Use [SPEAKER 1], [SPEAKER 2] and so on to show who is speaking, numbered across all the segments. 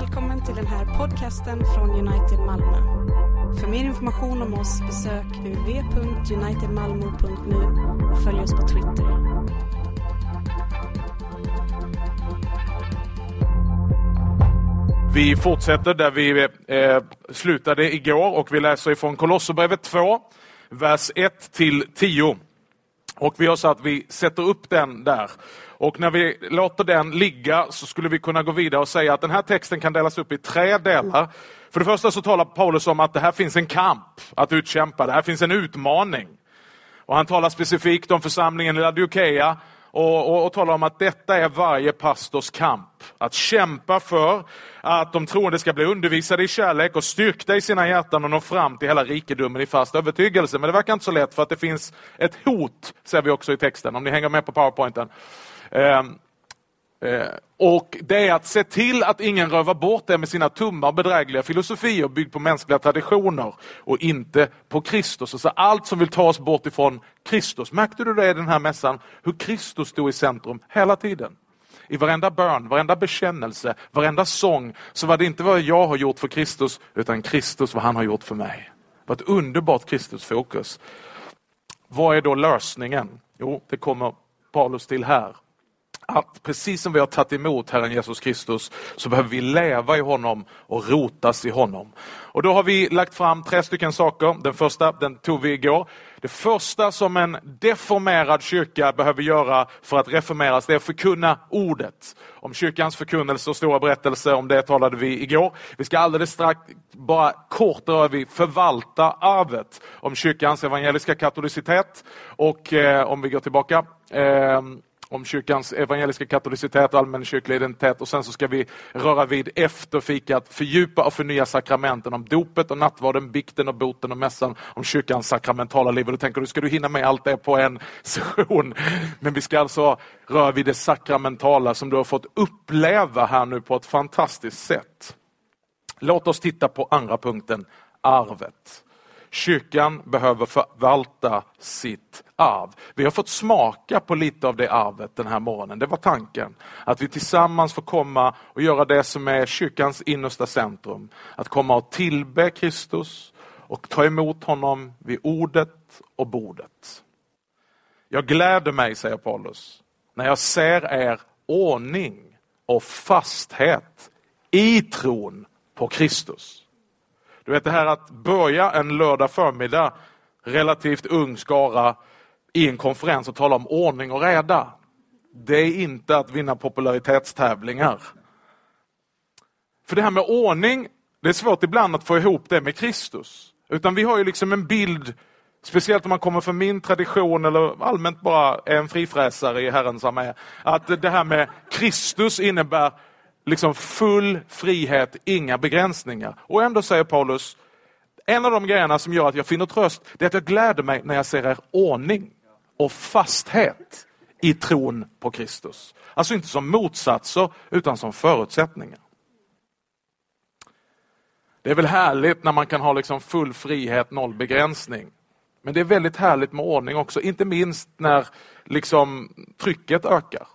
[SPEAKER 1] Välkommen till den här podcasten från United Malmö. För mer information om oss besök www.unitedmalmo.nu och följ oss på Twitter.
[SPEAKER 2] Vi fortsätter där vi eh, slutade igår och vi läser ifrån Kolosserbrevet 2, vers 1 till 10. Och vi har så att vi sätter upp den där. Och när vi låter den ligga så skulle vi kunna gå vidare och säga att den här texten kan delas upp i tre delar. För det första så talar Paulus om att det här finns en kamp att utkämpa, det här finns en utmaning. Och han talar specifikt om församlingen i Laodikeia och, och, och talar om att detta är varje pastors kamp. Att kämpa för att de troende ska bli undervisade i kärlek och styrkta i sina hjärtan och nå fram till hela rikedomen i fast övertygelse. Men det verkar inte så lätt för att det finns ett hot, ser vi också i texten, om ni hänger med på powerpointen. Ehm, eh, och Det är att se till att ingen rövar bort det med sina tumma och bedrägliga filosofier byggd på mänskliga traditioner och inte på Kristus. Alltså allt som vill ta oss bort ifrån Kristus. Märkte du det i den här mässan? Hur Kristus stod i centrum hela tiden. I varenda bön, varenda bekännelse, varenda sång så var det inte vad jag har gjort för Kristus utan Kristus vad han har gjort för mig. Det var ett underbart Kristusfokus. Vad är då lösningen? Jo, det kommer Paulus till här att precis som vi har tagit emot Herren Jesus Kristus så behöver vi leva i honom och rotas i honom. Och då har vi lagt fram tre stycken saker. Den första den tog vi igår. Det första som en deformerad kyrka behöver göra för att reformeras det är att förkunna ordet. Om kyrkans förkunnelse och stora berättelse, om det talade vi igår. Vi ska alldeles strax bara kort röra vi förvalta arvet om kyrkans evangeliska katolicitet och eh, om vi går tillbaka eh, om kyrkans evangeliska katolicitet och allmänkyrklig identitet och sen så ska vi röra vid efter fikat, fördjupa och förnya sakramenten om dopet och nattvarden, bikten och boten och mässan, om kyrkans sakramentala liv. Och då tänker du, ska du hinna med allt det på en session? Men vi ska alltså röra vid det sakramentala som du har fått uppleva här nu på ett fantastiskt sätt. Låt oss titta på andra punkten, arvet. Kyrkan behöver förvalta sitt arv. Vi har fått smaka på lite av det arvet den här morgonen. Det var tanken. Att vi tillsammans får komma och göra det som är kyrkans innersta centrum. Att komma och tillbe Kristus och ta emot honom vid ordet och bordet. Jag gläder mig, säger Paulus, när jag ser er ordning och fasthet i tron på Kristus. Du vet det här att börja en lördag förmiddag, relativt ung skara, i en konferens och tala om ordning och reda. Det är inte att vinna popularitetstävlingar. För det här med ordning, det är svårt ibland att få ihop det med Kristus. Utan vi har ju liksom en bild, speciellt om man kommer från min tradition eller allmänt bara är en frifräsare i Herrens armé, att det här med Kristus innebär liksom full frihet, inga begränsningar. Och ändå säger Paulus, en av de grejerna som gör att jag finner tröst, det är att jag gläder mig när jag ser er ordning och fasthet i tron på Kristus. Alltså inte som motsatser, utan som förutsättningar. Det är väl härligt när man kan ha liksom full frihet, noll begränsning. Men det är väldigt härligt med ordning också, inte minst när liksom trycket ökar.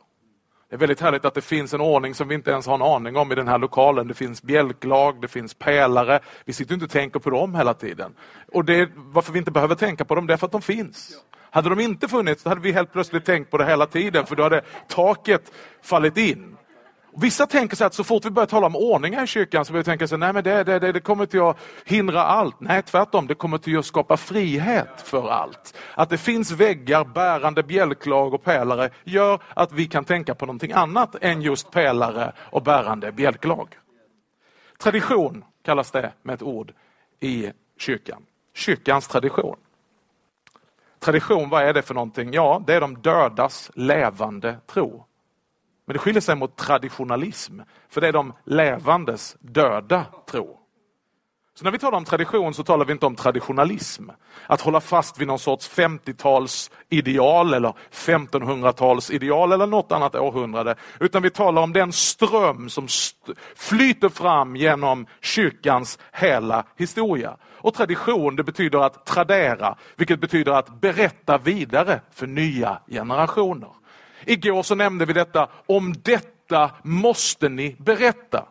[SPEAKER 2] Det är väldigt härligt att det finns en ordning som vi inte ens har en aning om i den här lokalen. Det finns bjälklag, det finns pelare. Vi sitter inte och tänker på dem hela tiden. Och det, Varför vi inte behöver tänka på dem, det är för att de finns. Hade de inte funnits, hade vi helt plötsligt tänkt på det hela tiden, för då hade taket fallit in. Vissa tänker sig att så fort vi börjar tala om ordningar i kyrkan så börjar vi tänka sig nej men det, det, det, det kommer till att hindra allt. Nej tvärtom, det kommer till att skapa frihet för allt. Att det finns väggar, bärande bjälklag och pelare gör att vi kan tänka på någonting annat än just pelare och bärande bjälklag. Tradition kallas det med ett ord i kyrkan. Kyrkans tradition. Tradition, vad är det för någonting? Ja, det är de dödas levande tro. Men det skiljer sig mot traditionalism, för det är de levandes döda tro. Så när vi talar om tradition så talar vi inte om traditionalism. Att hålla fast vid någon sorts 50-tals ideal eller 1500-tals ideal eller något annat århundrade. Utan vi talar om den ström som st flyter fram genom kyrkans hela historia. Och tradition det betyder att tradera, vilket betyder att berätta vidare för nya generationer. Igår så nämnde vi detta, om detta måste ni berätta.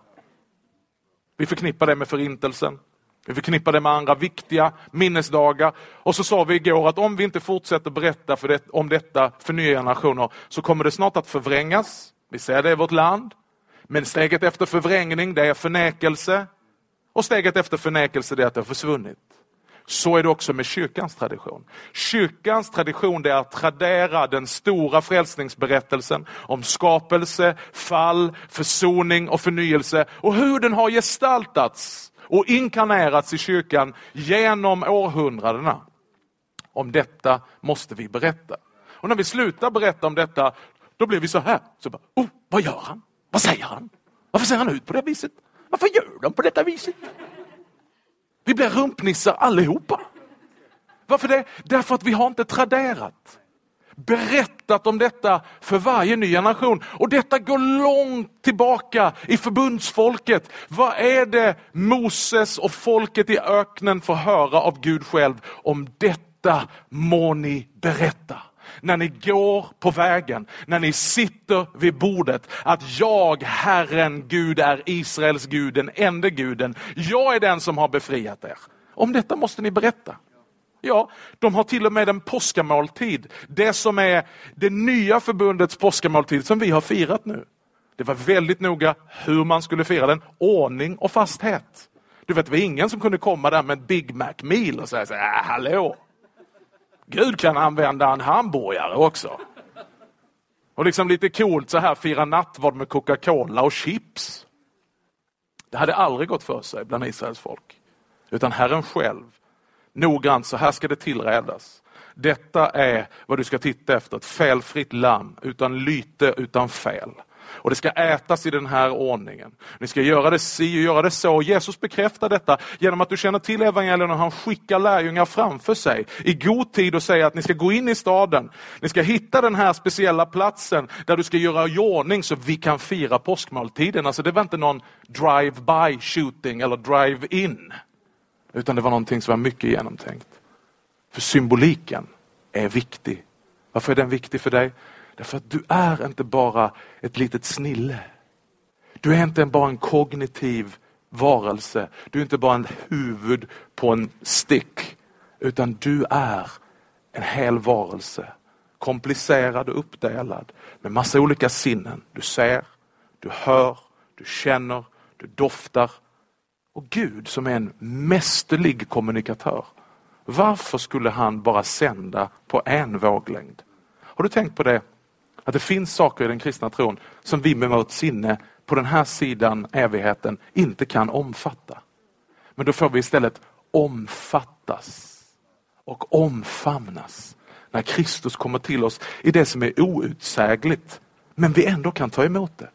[SPEAKER 2] Vi förknippar det med förintelsen. Vi förknippar det med andra viktiga minnesdagar. Och så sa vi igår att om vi inte fortsätter berätta för det, om detta för nya generationer så kommer det snart att förvrängas. Vi ser det i vårt land. Men steget efter förvrängning det är förnekelse. Och steget efter förnekelse det är att det har försvunnit. Så är det också med kyrkans tradition. Kyrkans tradition det är att tradera den stora frälsningsberättelsen om skapelse, fall, försoning och förnyelse och hur den har gestaltats och inkarnerats i kyrkan genom århundradena. Om detta måste vi berätta. Och när vi slutar berätta om detta, då blir vi så här. Så bara, oh, vad gör han? Vad säger han? Varför ser han ut på det viset? Varför gör de på detta viset? Vi blir rumpnissar allihopa. Varför det? Därför att vi har inte traderat. Berättat om detta för varje ny generation. Och detta går långt tillbaka i förbundsfolket. Vad är det Moses och folket i öknen får höra av Gud själv? Om detta må ni berätta när ni går på vägen, när ni sitter vid bordet, att jag, Herren Gud, är Israels Gud, den enda guden. Jag är den som har befriat er. Om detta måste ni berätta. Ja, de har till och med en påskamåltid. Det som är det nya förbundets påskamåltid som vi har firat nu. Det var väldigt noga hur man skulle fira den, ordning och fasthet. Du vet, det var ingen som kunde komma där med en Big Mac meal och säga så här, äh, hallå, Gud kan använda en hamburgare också. Och liksom lite coolt så här fira nattvard med Coca-Cola och chips. Det hade aldrig gått för sig bland Israels folk. Utan Herren själv, noggrant, så här ska det tillredas. Detta är vad du ska titta efter, ett felfritt lamm utan lyte, utan fel. Och det ska ätas i den här ordningen. Ni ska göra det si och göra det så. Jesus bekräftar detta genom att du känner till evangelierna och han skickar lärjungar framför sig i god tid och säger att ni ska gå in i staden. Ni ska hitta den här speciella platsen där du ska göra i ordning så vi kan fira påskmåltiden. Alltså det var inte någon drive-by shooting eller drive-in. Utan det var någonting som var mycket genomtänkt. För symboliken är viktig. Varför är den viktig för dig? Därför att du är inte bara ett litet snille. Du är inte bara en kognitiv varelse. Du är inte bara en huvud på en stick. Utan du är en hel varelse. Komplicerad och uppdelad med massa olika sinnen. Du ser, du hör, du känner, du doftar. Och Gud som är en mästerlig kommunikatör. Varför skulle han bara sända på en våglängd? Har du tänkt på det att det finns saker i den kristna tron som vi med vårt sinne på den här sidan evigheten inte kan omfatta. Men då får vi istället omfattas och omfamnas när Kristus kommer till oss i det som är outsägligt, men vi ändå kan ta emot det.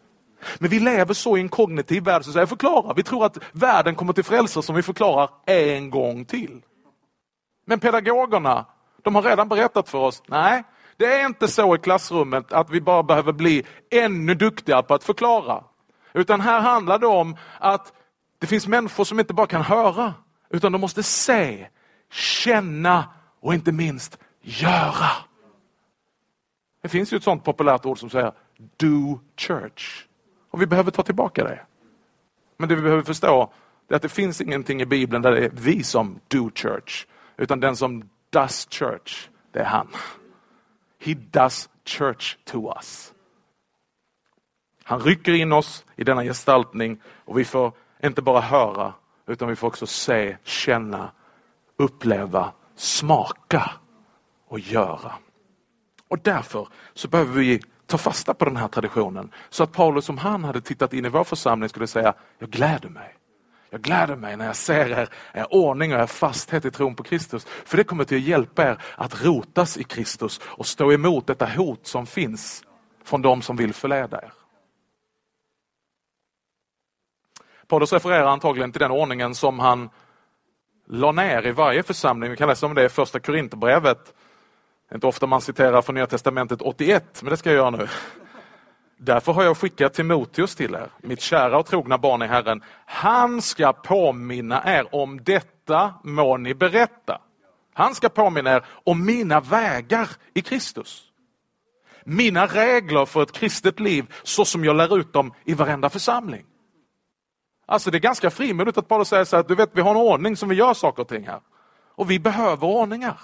[SPEAKER 2] Men vi lever så i en kognitiv värld så säger förklara. Vi tror att världen kommer till frälsare som vi förklarar en gång till. Men pedagogerna, de har redan berättat för oss, nej, det är inte så i klassrummet att vi bara behöver bli ännu duktigare på att förklara. Utan här handlar det om att det finns människor som inte bara kan höra, utan de måste se, känna och inte minst göra. Det finns ju ett sånt populärt ord som säger do church. Och vi behöver ta tillbaka det. Men det vi behöver förstå är att det finns ingenting i Bibeln där det är vi som do church. Utan den som does church, det är han. He does church to us. Han rycker in oss i denna gestaltning och vi får inte bara höra utan vi får också se, känna, uppleva, smaka och göra. Och därför så behöver vi ta fasta på den här traditionen så att Paulus som han hade tittat in i vår församling skulle säga, jag gläder mig. Jag gläder mig när jag ser er, er ordning och er fasthet i tron på Kristus. För det kommer till att hjälpa er att rotas i Kristus och stå emot detta hot som finns från de som vill förleda er. Paulus refererar antagligen till den ordningen som han la ner i varje församling. Vi kan läsa om det i första Korinthierbrevet. Det är inte ofta man citerar från Nya Testamentet 81, men det ska jag göra nu. Därför har jag skickat Timoteus till er, mitt kära och trogna barn i Herren. Han ska påminna er om detta må ni berätta. Han ska påminna er om mina vägar i Kristus. Mina regler för ett kristet liv så som jag lär ut dem i varenda församling. Alltså det är ganska frimodigt att bara säga så här, du vet vi har en ordning som vi gör saker och ting här. Och vi behöver ordningar.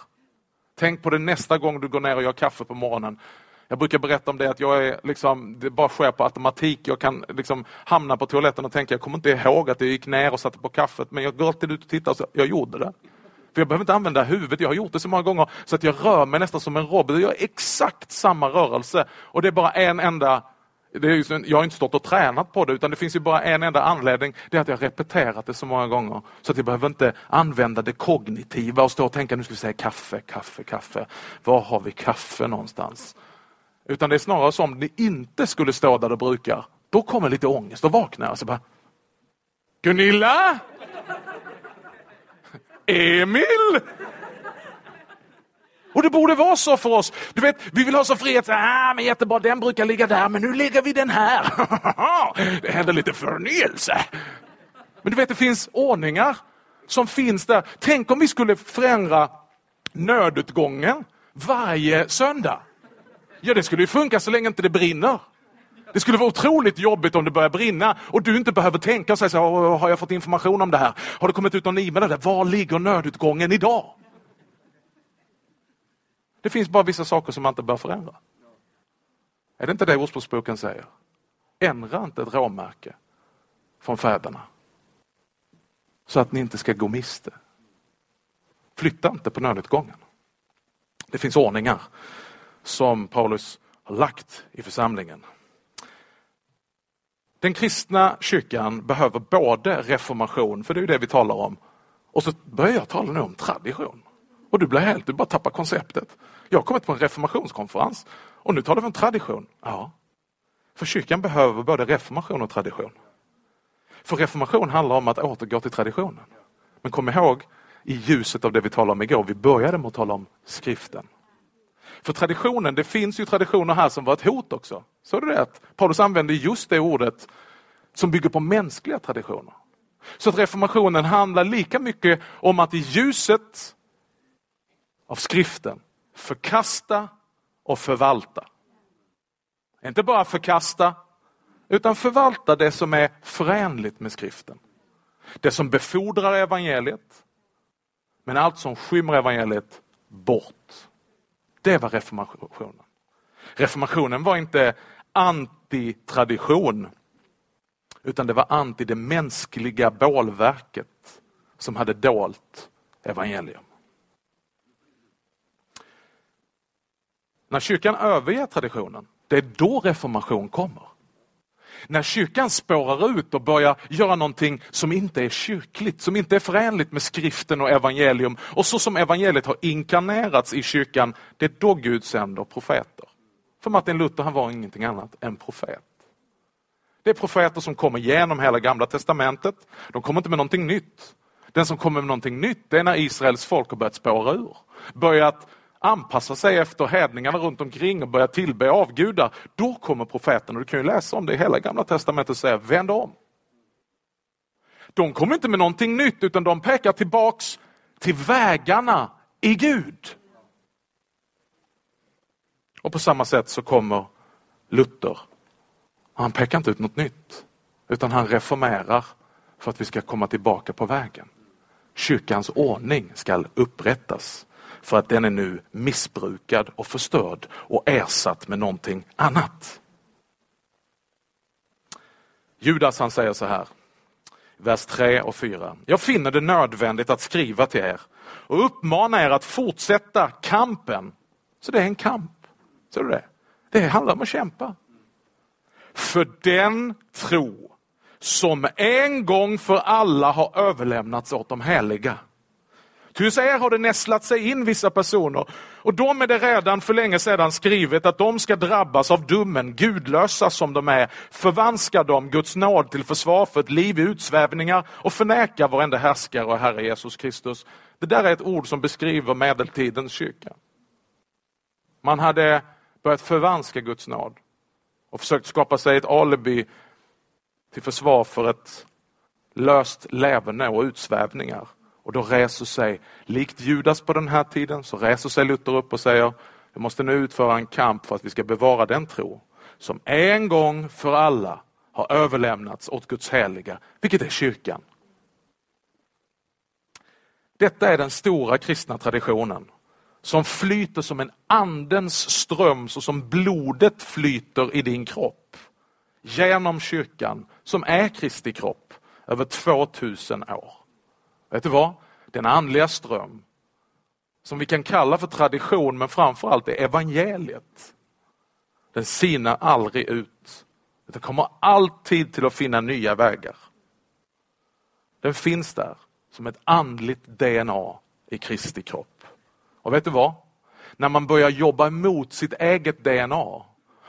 [SPEAKER 2] Tänk på det nästa gång du går ner och gör kaffe på morgonen. Jag brukar berätta om det att jag är liksom, det bara sker på automatik. Jag kan liksom hamna på toaletten och tänka, jag kommer inte ihåg att jag gick ner och satte på kaffet, men jag går alltid ut och tittar och så, jag gjorde det. För jag behöver inte använda huvudet, jag har gjort det så många gånger så att jag rör mig nästan som en robot. Jag gör exakt samma rörelse och det är bara en enda det är jag har inte stått och tränat på det utan det finns ju bara en enda anledning. Det är att jag har repeterat det så många gånger så att jag behöver inte använda det kognitiva och stå och tänka nu ska vi säga kaffe, kaffe, kaffe. Var har vi kaffe någonstans? Utan det är snarare som om det inte skulle stå där det brukar. Då kommer lite ångest, då vaknar jag och så bara Gunilla? Emil? Och det borde vara så för oss. Du vet, vi vill ha så frihet. Ah, men jättebra, den brukar ligga där, men nu lägger vi den här. det händer lite förnyelse. Men du vet, det finns ordningar som finns där. Tänk om vi skulle förändra nödutgången varje söndag. Ja, det skulle ju funka så länge inte det brinner. Det skulle vara otroligt jobbigt om det börjar brinna och du inte behöver tänka och säga så har jag fått information om det här? Har det kommit ut någon e-mail? Där? Var ligger nödutgången idag? Det finns bara vissa saker som man inte bör förändra. Är det inte det Ordspråksboken säger? Ändra inte ett råmärke från fäderna så att ni inte ska gå miste. Flytta inte på nödutgången. Det finns ordningar som Paulus har lagt i församlingen. Den kristna kyrkan behöver både reformation, för det är det vi talar om, och så börjar jag tala nu om tradition. Och du blir helt, du bara tappar konceptet. Jag har kommit på en reformationskonferens och nu talar vi om tradition. Ja, för kyrkan behöver både reformation och tradition. För reformation handlar om att återgå till traditionen. Men kom ihåg, i ljuset av det vi talade om igår, vi började med att tala om skriften. För traditionen, det finns ju traditioner här som var ett hot också. Så är det rätt. Paulus använder just det ordet som bygger på mänskliga traditioner. Så att reformationen handlar lika mycket om att i ljuset av skriften förkasta och förvalta. Inte bara förkasta, utan förvalta det som är förenligt med skriften. Det som befordrar evangeliet, men allt som skymmer evangeliet, bort. Det var reformationen. Reformationen var inte antitradition, utan det var anti det mänskliga bålverket som hade dolt evangelium. När kyrkan överger traditionen, det är då reformation kommer. När kyrkan spårar ut och börjar göra någonting som inte är kyrkligt, som inte är förenligt med skriften och evangelium och så som evangeliet har inkarnerats i kyrkan, det är då Gud sänder profeter. För Martin Luther han var ingenting annat än profet. Det är profeter som kommer genom hela gamla testamentet. De kommer inte med någonting nytt. Den som kommer med någonting nytt det är när Israels folk har börjat spåra ur. Börjat anpassa sig efter hedningarna runt omkring och börja tillbe avgudar, då kommer profeten, och du kan ju läsa om det i hela gamla testamentet, och säga vänd om. De kommer inte med någonting nytt utan de pekar tillbaks till vägarna i Gud. Och på samma sätt så kommer Luther. Han pekar inte ut något nytt utan han reformerar för att vi ska komma tillbaka på vägen. Kyrkans ordning ska upprättas för att den är nu missbrukad och förstörd och ersatt med någonting annat. Judas han säger så här, vers 3 och 4. Jag finner det nödvändigt att skriva till er och uppmana er att fortsätta kampen. Så det är en kamp. Ser du det? Det handlar om att kämpa. För den tro som en gång för alla har överlämnats åt de heliga. Ty hos er har det nästlat sig in vissa personer och de är det redan för länge sedan skrivet att de ska drabbas av domen, gudlösa som de är, förvanska dem Guds nåd till försvar för ett liv i utsvävningar och förneka varenda härskare och Herre Jesus Kristus. Det där är ett ord som beskriver medeltidens kyrka. Man hade börjat förvanska Guds nåd och försökt skapa sig ett alibi till försvar för ett löst leverne och utsvävningar. Och då reser sig, likt Judas på den här tiden, så reser sig Luther upp och säger vi måste nu utföra en kamp för att vi ska bevara den tro som en gång för alla har överlämnats åt Guds heliga, vilket är kyrkan. Detta är den stora kristna traditionen som flyter som en andens ström så som blodet flyter i din kropp. Genom kyrkan som är Kristi kropp över 2000 år. Vet du vad? Den andliga ström som vi kan kalla för tradition men framförallt är evangeliet. Den sinar aldrig ut. Den kommer alltid till att finna nya vägar. Den finns där som ett andligt DNA i Kristi kropp. Och vet du vad? När man börjar jobba emot sitt eget DNA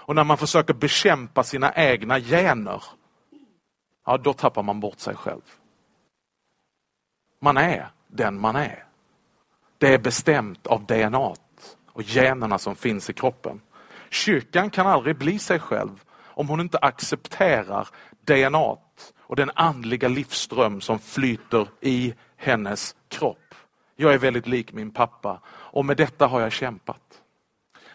[SPEAKER 2] och när man försöker bekämpa sina egna gener, ja då tappar man bort sig själv. Man är den man är. Det är bestämt av DNA och generna som finns i kroppen. Kyrkan kan aldrig bli sig själv om hon inte accepterar DNA och den andliga livsström som flyter i hennes kropp. Jag är väldigt lik min pappa och med detta har jag kämpat.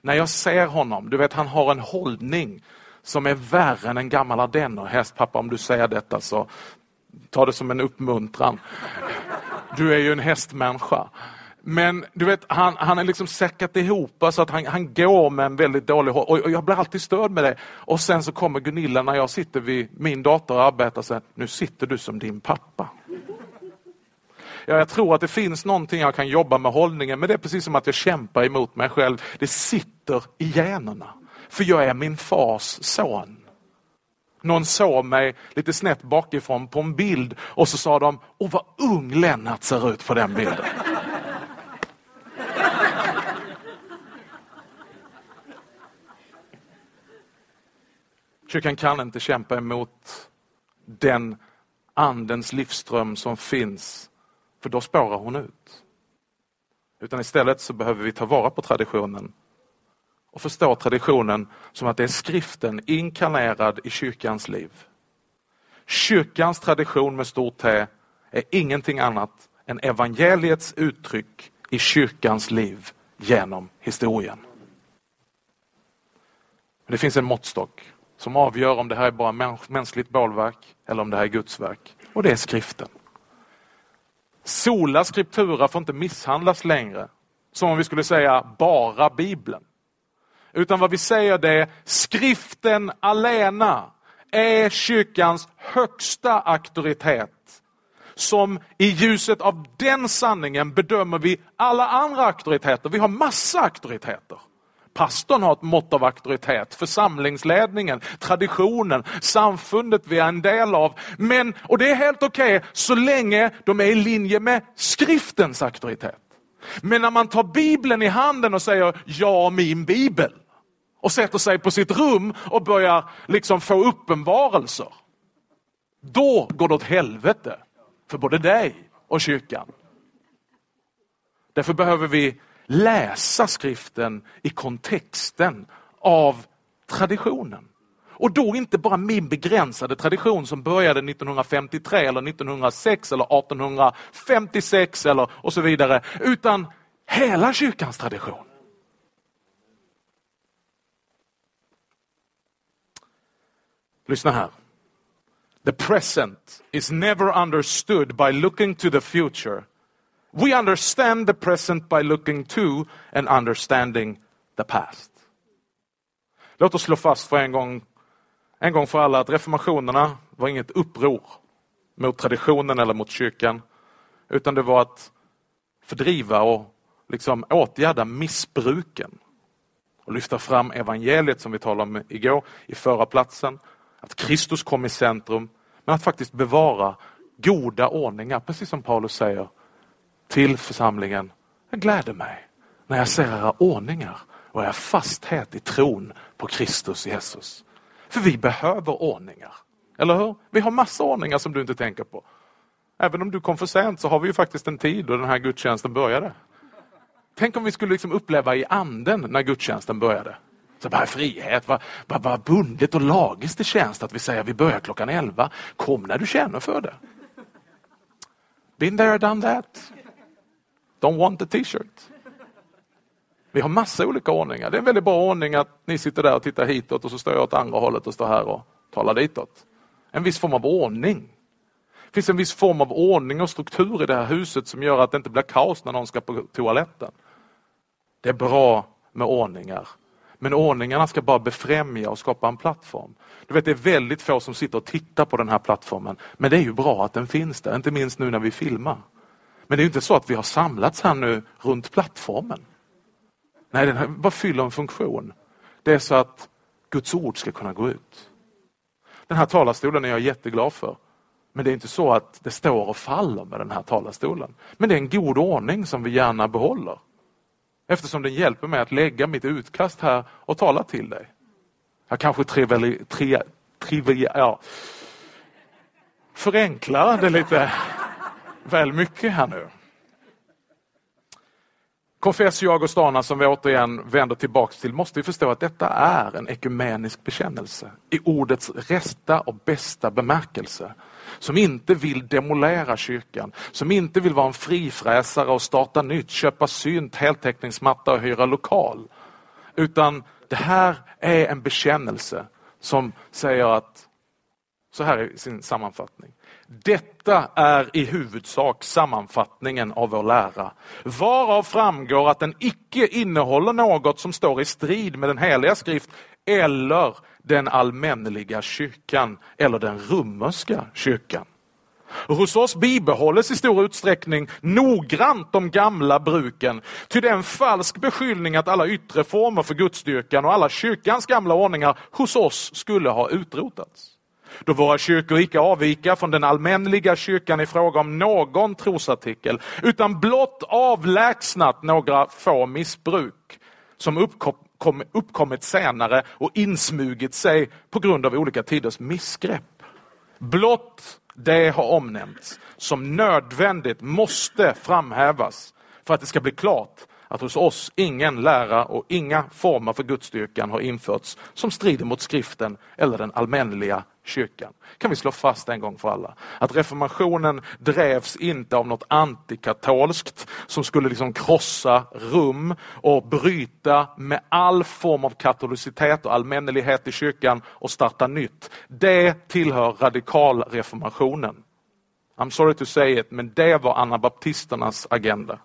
[SPEAKER 2] När jag ser honom, du vet han har en hållning som är värre än en gammal ardenner. Pappa om du säger detta så ta det som en uppmuntran. Du är ju en hästmänniska. Men du vet, han, han är liksom säckat ihop så att han, han går med en väldigt dålig håll. Och jag blir alltid störd med det. Och sen så kommer Gunilla när jag sitter vid min dator och arbetar och säger, nu sitter du som din pappa. Ja, jag tror att det finns någonting jag kan jobba med hållningen, men det är precis som att jag kämpar emot mig själv. Det sitter i generna. För jag är min fars son. Någon såg mig lite snett bakifrån på en bild och så sa de, åh vad ung Lennart ser ut på den bilden. Kyrkan kan inte kämpa emot den andens livsström som finns, för då spårar hon ut. Utan istället så behöver vi ta vara på traditionen och förstå traditionen som att det är skriften inkarnerad i kyrkans liv. Kyrkans tradition med stort T är ingenting annat än evangeliets uttryck i kyrkans liv genom historien. Det finns en måttstock som avgör om det här är bara mänskligt bålverk eller om det här är Guds verk. Och det är skriften. Sola skriptura får inte misshandlas längre. Som om vi skulle säga bara Bibeln. Utan vad vi säger det är skriften alena är kyrkans högsta auktoritet. Som i ljuset av den sanningen bedömer vi alla andra auktoriteter. Vi har massa auktoriteter. Pastorn har ett mått av auktoritet, församlingsledningen, traditionen, samfundet vi är en del av. Men, och det är helt okej okay, så länge de är i linje med skriftens auktoritet. Men när man tar bibeln i handen och säger ja, min bibel och sätter sig på sitt rum och börjar liksom få uppenbarelser. Då går det åt helvete för både dig och kyrkan. Därför behöver vi läsa skriften i kontexten av traditionen. Och då inte bara min begränsade tradition som började 1953 eller 1906 eller 1856 eller och så vidare, utan hela kyrkans tradition. Lyssna här. The present is never understood by looking to the future We understand the present by looking to and understanding the past. Låt oss slå fast för en gång, en gång för alla att reformationerna var inget uppror mot traditionen eller mot kyrkan, utan det var att fördriva och liksom åtgärda missbruken och lyfta fram evangeliet som vi talade om igår i förra platsen. Att Kristus kom i centrum, men att faktiskt bevara goda ordningar, precis som Paulus säger till församlingen. Jag gläder mig när jag ser era ordningar och er fasthet i tron på Kristus Jesus. För vi behöver ordningar. Eller hur? Vi har massa ordningar som du inte tänker på. Även om du kom för sent så har vi ju faktiskt en tid då den här gudstjänsten började. Tänk om vi skulle liksom uppleva i anden när gudstjänsten började. Så bara frihet, vad, vad, vad bundet och lagiskt det känns att vi säger att vi börjar klockan 11. Kom när du känner för det. Been there, done that. Don't want a t-shirt. Vi har massa olika ordningar. Det är en väldigt bra ordning att ni sitter där och tittar hitåt och så står jag åt andra hållet och står här och talar ditåt. en viss form av ordning. Det finns en viss form av ordning och struktur i det här huset som gör att det inte blir kaos när någon ska på toaletten. Det är bra med ordningar. Men ordningarna ska bara befrämja och skapa en plattform. Du vet, det är väldigt få som sitter och tittar på den här plattformen. Men det är ju bra att den finns där, inte minst nu när vi filmar. Men det är inte så att vi har samlats här nu runt plattformen. Nej, den här bara fyller en funktion. Det är så att Guds ord ska kunna gå ut. Den här talarstolen är jag jätteglad för. Men det är inte så att det står och faller med den här talarstolen. Men det är en god ordning som vi gärna behåller. Eftersom den hjälper mig att lägga mitt utkast här och tala till dig. Jag kanske trivial... tri, trivi, ja, förenklar det lite väl mycket här nu. Confessio Augustana som vi återigen vänder tillbaks till måste vi förstå att detta är en ekumenisk bekännelse i ordets rätta och bästa bemärkelse. Som inte vill demolera kyrkan, som inte vill vara en frifräsare och starta nytt, köpa synt, heltäckningsmatta och hyra lokal. Utan det här är en bekännelse som säger att, så här är sin sammanfattning. Detta är i huvudsak sammanfattningen av vår lära, varav framgår att den icke innehåller något som står i strid med den heliga skrift eller den allmänneliga kyrkan eller den romerska kyrkan. Hos oss bibehålles i stor utsträckning noggrant de gamla bruken. Ty det är en falsk beskyllning att alla yttre former för gudsstyrkan och alla kyrkans gamla ordningar hos oss skulle ha utrotats. Då våra kyrkor icke avvika från den allmänliga kyrkan i fråga om någon trosartikel, utan blott avlägsnat några få missbruk som uppkom, uppkommit senare och insmugit sig på grund av olika tiders missgrepp. Blott det har omnämnts som nödvändigt måste framhävas för att det ska bli klart att hos oss ingen lära och inga former för gudstyrkan har införts som strider mot skriften eller den allmänliga kyrkan. Kan vi slå fast en gång för alla. Att reformationen drevs inte av något antikatolskt som skulle liksom krossa rum och bryta med all form av katolicitet och allmännelighet i kyrkan och starta nytt. Det tillhör radikalreformationen. I'm sorry to say it, men det var anabaptisternas agenda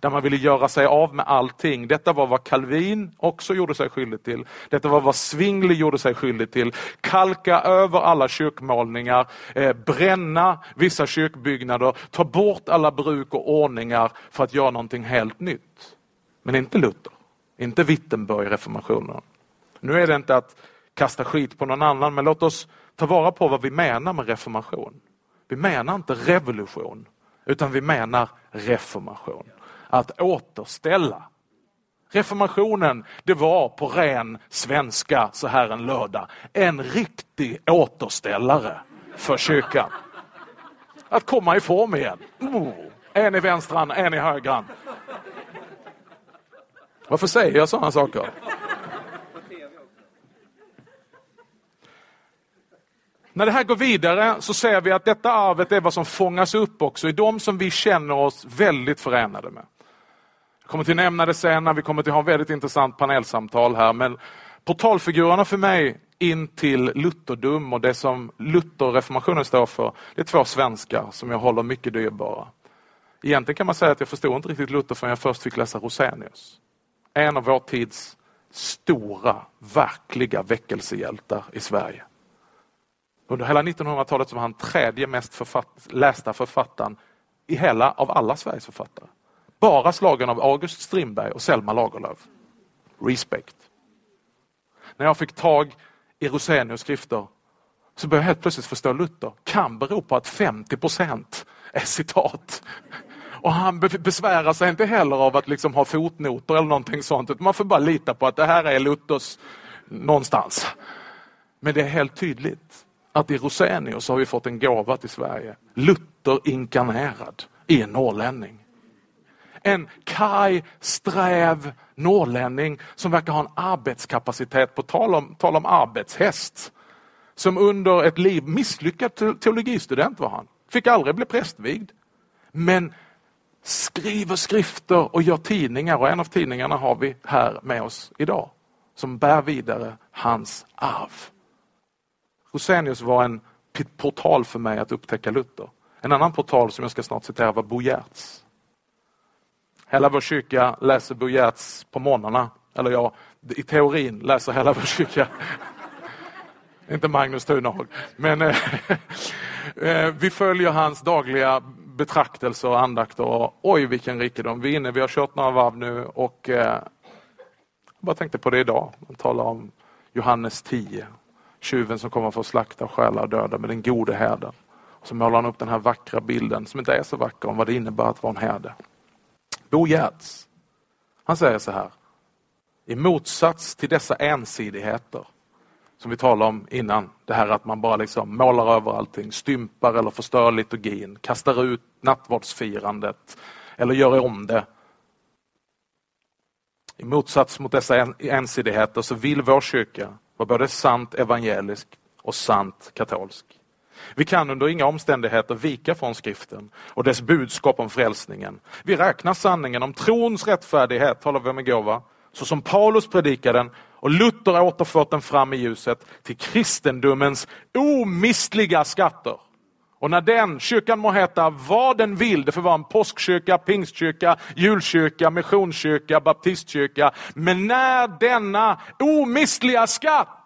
[SPEAKER 2] där man ville göra sig av med allting. Detta var vad Calvin också gjorde sig skyldig till. Detta var vad Zwingli gjorde sig skyldig till. Kalka över alla kyrkmålningar, eh, bränna vissa kyrkbyggnader, ta bort alla bruk och ordningar för att göra någonting helt nytt. Men inte Luther, inte Wittenberg reformationen. Nu är det inte att kasta skit på någon annan, men låt oss ta vara på vad vi menar med reformation. Vi menar inte revolution, utan vi menar reformation att återställa. Reformationen, det var på ren svenska så här en lördag, en riktig återställare för kyrkan. Att komma i form igen. Oh, en i vänstran, en i högran. Varför säger jag sådana saker? När det här går vidare så ser vi att detta arvet är vad som fångas upp också i de som vi känner oss väldigt förenade med. Jag kommer till nämna det sen, vi kommer till ha ett väldigt intressant panelsamtal här, men portalfigurerna för mig in till lutherdom och det som Lutherreformationen står för, det är två svenskar som jag håller mycket dyrbara. Egentligen kan man säga att jag förstod inte riktigt Luther förrän jag först fick läsa Rosenius. En av vår tids stora, verkliga väckelsehjältar i Sverige. Under hela 1900-talet var han tredje mest författ lästa författaren i hela, av alla Sveriges författare. Bara slagen av August Strindberg och Selma Lagerlöf. Respect. När jag fick tag i Rosenius skrifter så började jag helt plötsligt förstå Luther kan bero på att 50 procent är citat. Och han besvärar sig inte heller av att liksom ha fotnoter eller någonting sånt. Utan man får bara lita på att det här är Luthers någonstans. Men det är helt tydligt att i Rosenius har vi fått en gåva till Sverige. Luther inkarnerad i en norrlänning en kaj, sträv norrlänning som verkar ha en arbetskapacitet, på tal om, tal om arbetshäst. Som under ett liv, misslyckad teologistudent var han, fick aldrig bli prästvigd. Men skriver skrifter och gör tidningar och en av tidningarna har vi här med oss idag. Som bär vidare hans arv. Rosenius var en portal för mig att upptäcka Luther. En annan portal som jag ska snart citera var Bo Giertz. Hela vår kyrka läser Bo Giertz på morgnarna. Eller ja, i teorin läser hela vår kyrka. Inte Magnus Thunehag. Men eh, eh vi följer hans dagliga betraktelser och andakter. Och, oj vilken rikedom. Vi är inne, vi har kört några varv nu och eh, jag bara tänkte på det idag. Han talar om Johannes 10. Tjuven som kommer för att slakta, stjäla och döda med den gode herden. Så målar han upp den här vackra bilden som inte är så vacker om vad det innebär att vara en herde. Bo Giertz, han säger så här. I motsats till dessa ensidigheter som vi talade om innan. Det här att man bara liksom målar över allting, stympar eller förstör liturgin, kastar ut nattvardsfirandet eller gör om det. I motsats mot dessa ensidigheter så vill vår kyrka vara både sant evangelisk och sant katolsk. Vi kan under inga omständigheter vika från skriften och dess budskap om frälsningen. Vi räknar sanningen om trons rättfärdighet, talade vi om igår, så som Paulus predikade den och Luther återfört den fram i ljuset till kristendomens omistliga skatter. Och när den kyrkan må heta vad den vill, det får vara en påskkyrka, pingstkyrka, julkyrka, missionskyrka, baptistkyrka. Men när denna omistliga skatt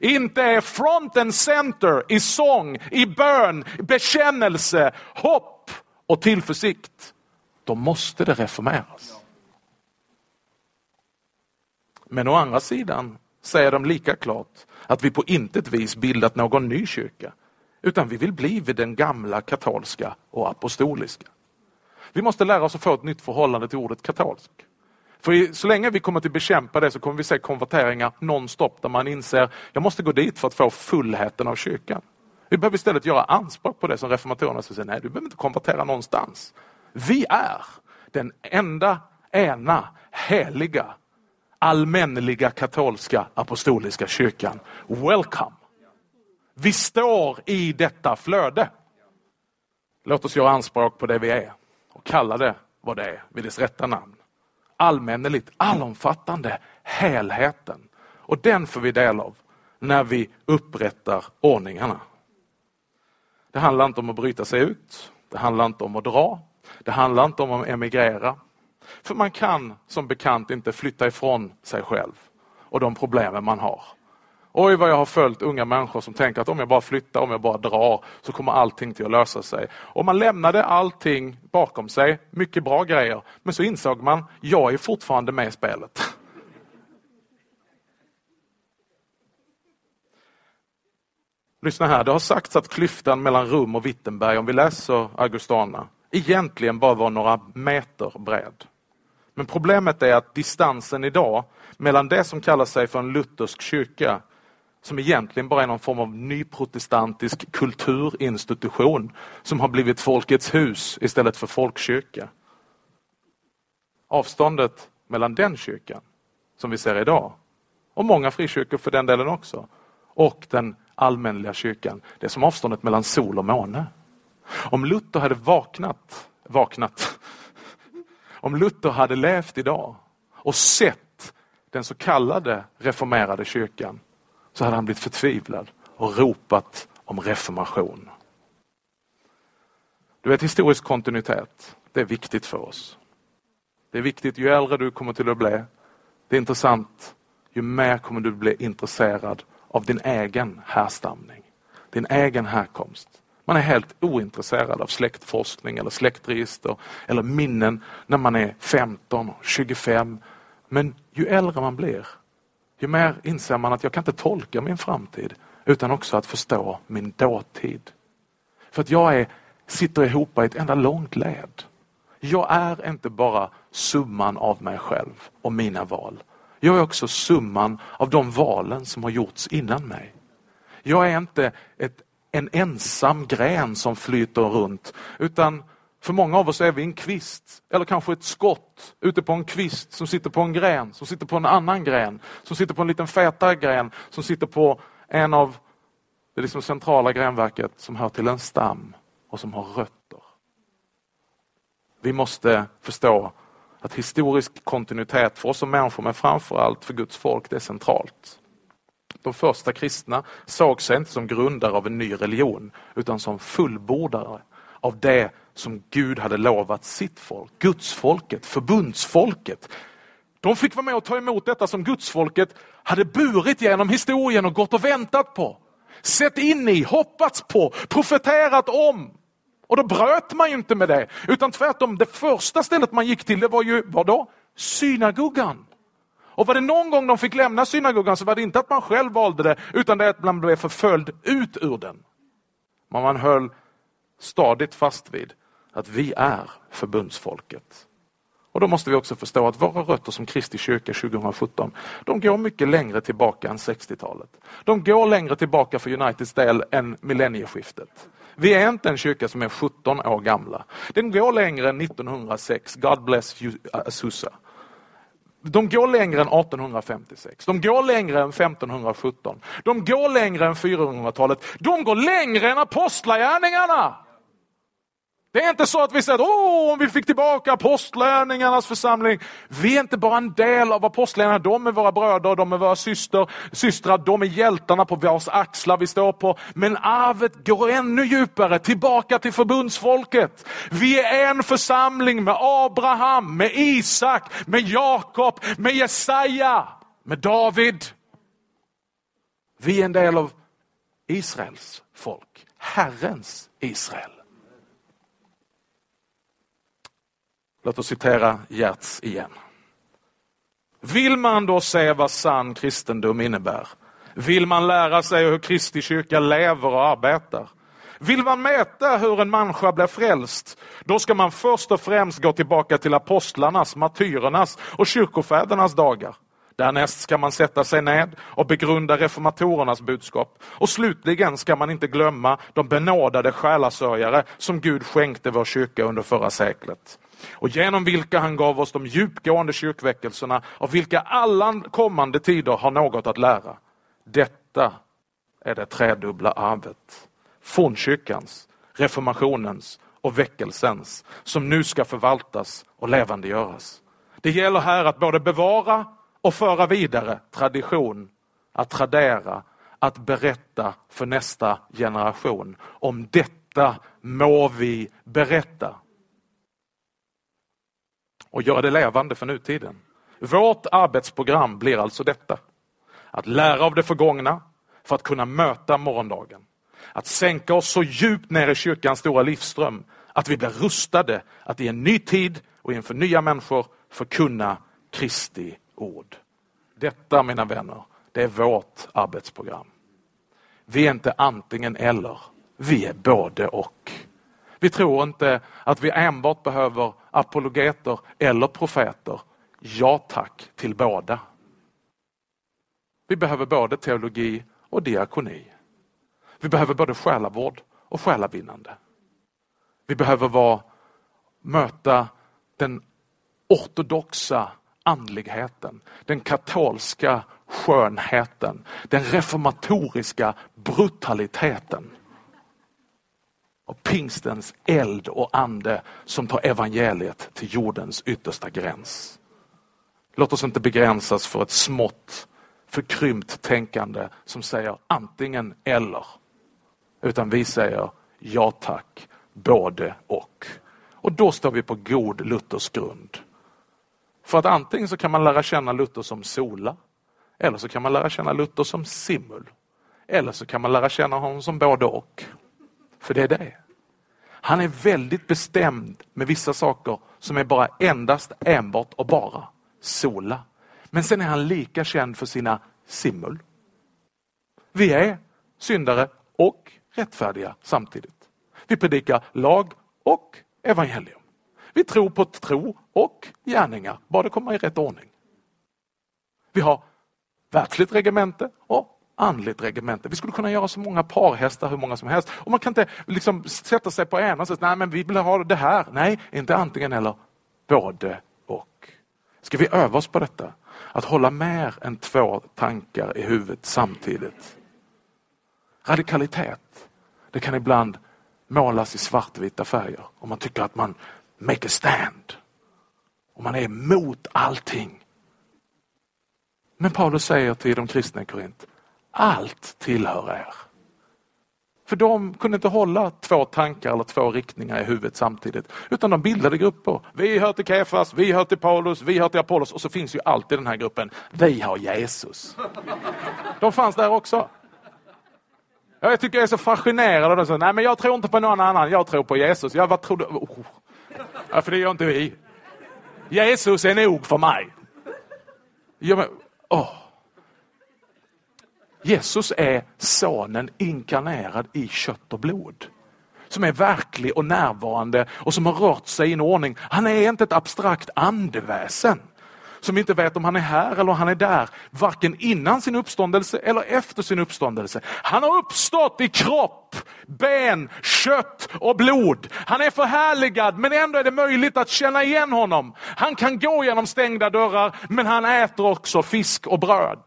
[SPEAKER 2] inte är front and center i sång, i bön, bekännelse, hopp och tillförsikt, då måste det reformeras. Men å andra sidan säger de lika klart att vi på intet vis bildat någon ny kyrka, utan vi vill bli vid den gamla katolska och apostoliska. Vi måste lära oss att få ett nytt förhållande till ordet katolsk. För så länge vi kommer att bekämpa det så kommer vi se konverteringar nonstop där man inser jag måste gå dit för att få fullheten av kyrkan. Vi behöver istället göra anspråk på det som reformatorerna säger, nej du behöver inte konvertera någonstans. Vi är den enda, ena, heliga allmänliga katolska apostoliska kyrkan. Welcome! Vi står i detta flöde. Låt oss göra anspråk på det vi är och kalla det vad det är vid dess rätta namn. Allmänneligt, allomfattande, helheten. Och den får vi del av när vi upprättar ordningarna. Det handlar inte om att bryta sig ut. Det handlar inte om att dra. Det handlar inte om att emigrera. För man kan som bekant inte flytta ifrån sig själv och de problemen man har. Oj vad jag har följt unga människor som tänker att om jag bara flyttar, om jag bara drar så kommer allting till att lösa sig. Och man lämnade allting bakom sig, mycket bra grejer, men så insåg man, jag är fortfarande med i spelet. Lyssna här, det har sagts att klyftan mellan Rum och Wittenberg, om vi läser Augustana, egentligen bara var några meter bred. Men problemet är att distansen idag mellan det som kallar sig för en luthersk kyrka, som egentligen bara är någon form av nyprotestantisk kulturinstitution som har blivit Folkets hus istället för folkkyrka. Avståndet mellan den kyrkan, som vi ser idag, och många frikyrkor för den delen också, och den allmänliga kyrkan, det är som avståndet mellan sol och måne. Om Luther hade vaknat, vaknat om Luther hade levt idag och sett den så kallade reformerade kyrkan så hade han blivit förtvivlad och ropat om reformation. Du vet historisk kontinuitet, det är viktigt för oss. Det är viktigt ju äldre du kommer till att bli. Det är intressant ju mer kommer du bli intresserad av din egen härstamning, din egen härkomst. Man är helt ointresserad av släktforskning eller släktregister eller minnen när man är 15, 25. Men ju äldre man blir, ju mer inser man att jag kan inte tolka min framtid utan också att förstå min dåtid. För att jag är, sitter ihop i ett enda långt led. Jag är inte bara summan av mig själv och mina val. Jag är också summan av de valen som har gjorts innan mig. Jag är inte ett en ensam gren som flyter runt. Utan för många av oss är vi en kvist, eller kanske ett skott ute på en kvist som sitter på en gren, som sitter på en annan gren, som sitter på en liten fetare gren, som sitter på en av det liksom centrala grenverket som hör till en stam och som har rötter. Vi måste förstå att historisk kontinuitet för oss som människor, men framförallt för Guds folk, det är centralt. de första kristna, såg sig inte som grundare av en ny religion utan som fullbordare av det som Gud hade lovat sitt folk, Gudsfolket, förbundsfolket. De fick vara med och ta emot detta som gudsfolket hade burit genom historien och gått och väntat på. Sett in i, hoppats på, profeterat om. Och då bröt man ju inte med det, utan tvärtom, det första stället man gick till det var ju, vadå? Synagogan. Och var det någon gång de fick lämna synagogan så var det inte att man själv valde det, utan det att man blev förföljd ut ur den. Men man höll stadigt fast vid att vi är förbundsfolket. Och då måste vi också förstå att våra rötter som Kristi kyrka 2017, de går mycket längre tillbaka än 60-talet. De går längre tillbaka för Uniteds del än millennieskiftet. Vi är inte en kyrka som är 17 år gamla. Den går längre än 1906, God bless you, uh, Azusa. De går längre än 1856, de går längre än 1517, de går längre än 400-talet, de går längre än apostlagärningarna! Det är inte så att vi säger att om vi fick tillbaka apostlärningarnas församling. Vi är inte bara en del av apostlärningarna, de är våra bröder, de är våra syster, systrar, de är hjältarna på vars axlar vi står på. Men arvet går ännu djupare, tillbaka till förbundsfolket. Vi är en församling med Abraham, med Isak, med Jakob, med Jesaja, med David. Vi är en del av Israels folk, Herrens Israel. Låt oss citera Gertz igen. Vill man då se vad sann kristendom innebär? Vill man lära sig hur Kristi kyrka lever och arbetar? Vill man mäta hur en människa blir frälst, då ska man först och främst gå tillbaka till apostlarnas, martyrernas och kyrkofädernas dagar. Därnäst ska man sätta sig ned och begrunda reformatorernas budskap. Och slutligen ska man inte glömma de benådade själasörjare som Gud skänkte vår kyrka under förra seklet och genom vilka han gav oss de djupgående kyrkväckelserna av vilka alla kommande tider har något att lära. Detta är det tredubbla arvet. Fornkyrkans, reformationens och väckelsens som nu ska förvaltas och levandegöras. Det gäller här att både bevara och föra vidare tradition, att tradera, att berätta för nästa generation. Om detta må vi berätta och göra det levande för nutiden. Vårt arbetsprogram blir alltså detta. Att lära av det förgångna för att kunna möta morgondagen. Att sänka oss så djupt ner i kyrkans stora livsström att vi blir rustade att i en ny tid och inför nya människor förkunna Kristi ord. Detta mina vänner, det är vårt arbetsprogram. Vi är inte antingen eller, vi är både och. Vi tror inte att vi enbart behöver apologeter eller profeter. Ja tack till båda. Vi behöver både teologi och diakoni. Vi behöver både själavård och själavinnande. Vi behöver vara, möta den ortodoxa andligheten, den katolska skönheten, den reformatoriska brutaliteten och pingstens eld och ande som tar evangeliet till jordens yttersta gräns. Låt oss inte begränsas för ett smått förkrympt tänkande som säger antingen eller. Utan vi säger ja tack, både och. Och då står vi på god Luthers grund. För att antingen så kan man lära känna Luther som sola, eller så kan man lära känna Luther som simul. Eller så kan man lära känna honom som både och. För det är det. Han är väldigt bestämd med vissa saker som är bara endast, enbart och bara sola. Men sen är han lika känd för sina simmul. Vi är syndare och rättfärdiga samtidigt. Vi predikar lag och evangelium. Vi tror på tro och gärningar, bara det kommer i rätt ordning. Vi har världsligt regemente och andligt regemente. Vi skulle kunna göra så många parhästar, hur många som helst. Och Man kan inte liksom sätta sig på ena och säga, nej men vi vill ha det här. Nej, inte antingen eller, både och. Ska vi öva oss på detta? Att hålla mer än två tankar i huvudet samtidigt. Radikalitet, det kan ibland målas i svartvita färger om man tycker att man make a stand. Och man är emot allting. Men Paulus säger till de kristna i Korint, allt tillhör er. För de kunde inte hålla två tankar eller två riktningar i huvudet samtidigt. Utan de bildade grupper. Vi hör till Kefas, vi hör till Paulus, vi hör till Apollos och så finns ju alltid den här gruppen. Vi har Jesus. De fanns där också. Jag tycker jag är så fascinerad av det. Nej men jag tror inte på någon annan, jag tror på Jesus. Ja, vad tror du? Oh. Ja, för det gör inte vi. Jesus är nog för mig. Ja, men, oh. Jesus är sonen inkarnerad i kött och blod. Som är verklig och närvarande och som har rört sig i en ordning. Han är inte ett abstrakt andeväsen som inte vet om han är här eller om han är där, varken innan sin uppståndelse eller efter sin uppståndelse. Han har uppstått i kropp, ben, kött och blod. Han är förhärligad men ändå är det möjligt att känna igen honom. Han kan gå genom stängda dörrar men han äter också fisk och bröd.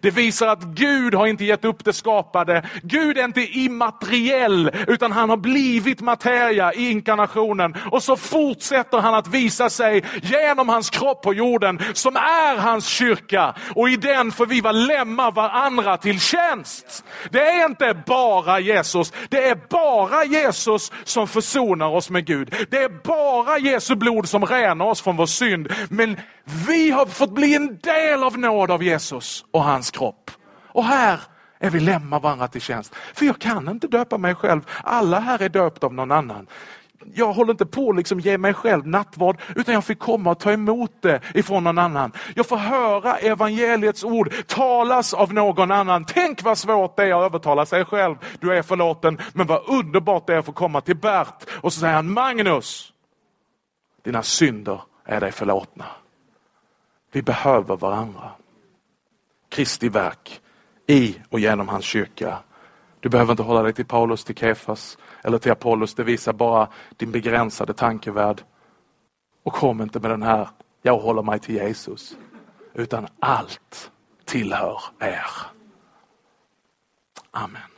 [SPEAKER 2] Det visar att Gud har inte gett upp det skapade. Gud är inte immateriell utan han har blivit materia i inkarnationen. Och så fortsätter han att visa sig genom hans kropp på jorden som är hans kyrka. Och i den får vi vara lämna varandra till tjänst. Det är inte bara Jesus. Det är bara Jesus som försonar oss med Gud. Det är bara Jesu blod som renar oss från vår synd. Men vi har fått bli en del av nåd av Jesus och hans kropp. Och här är vi lämnar varandra till tjänst. För jag kan inte döpa mig själv. Alla här är döpt av någon annan. Jag håller inte på att liksom ge mig själv nattvard utan jag fick komma och ta emot det ifrån någon annan. Jag får höra evangeliets ord talas av någon annan. Tänk vad svårt det är att övertala sig själv. Du är förlåten. Men vad underbart det är att få komma till Bert och så säger han Magnus, dina synder är dig förlåtna. Vi behöver varandra. Kristi verk i och genom hans kyrka. Du behöver inte hålla dig till Paulus, till Kefas eller till Apollos. Det visar bara din begränsade tankevärld. Och kom inte med den här, jag håller mig till Jesus. Utan allt tillhör er. Amen.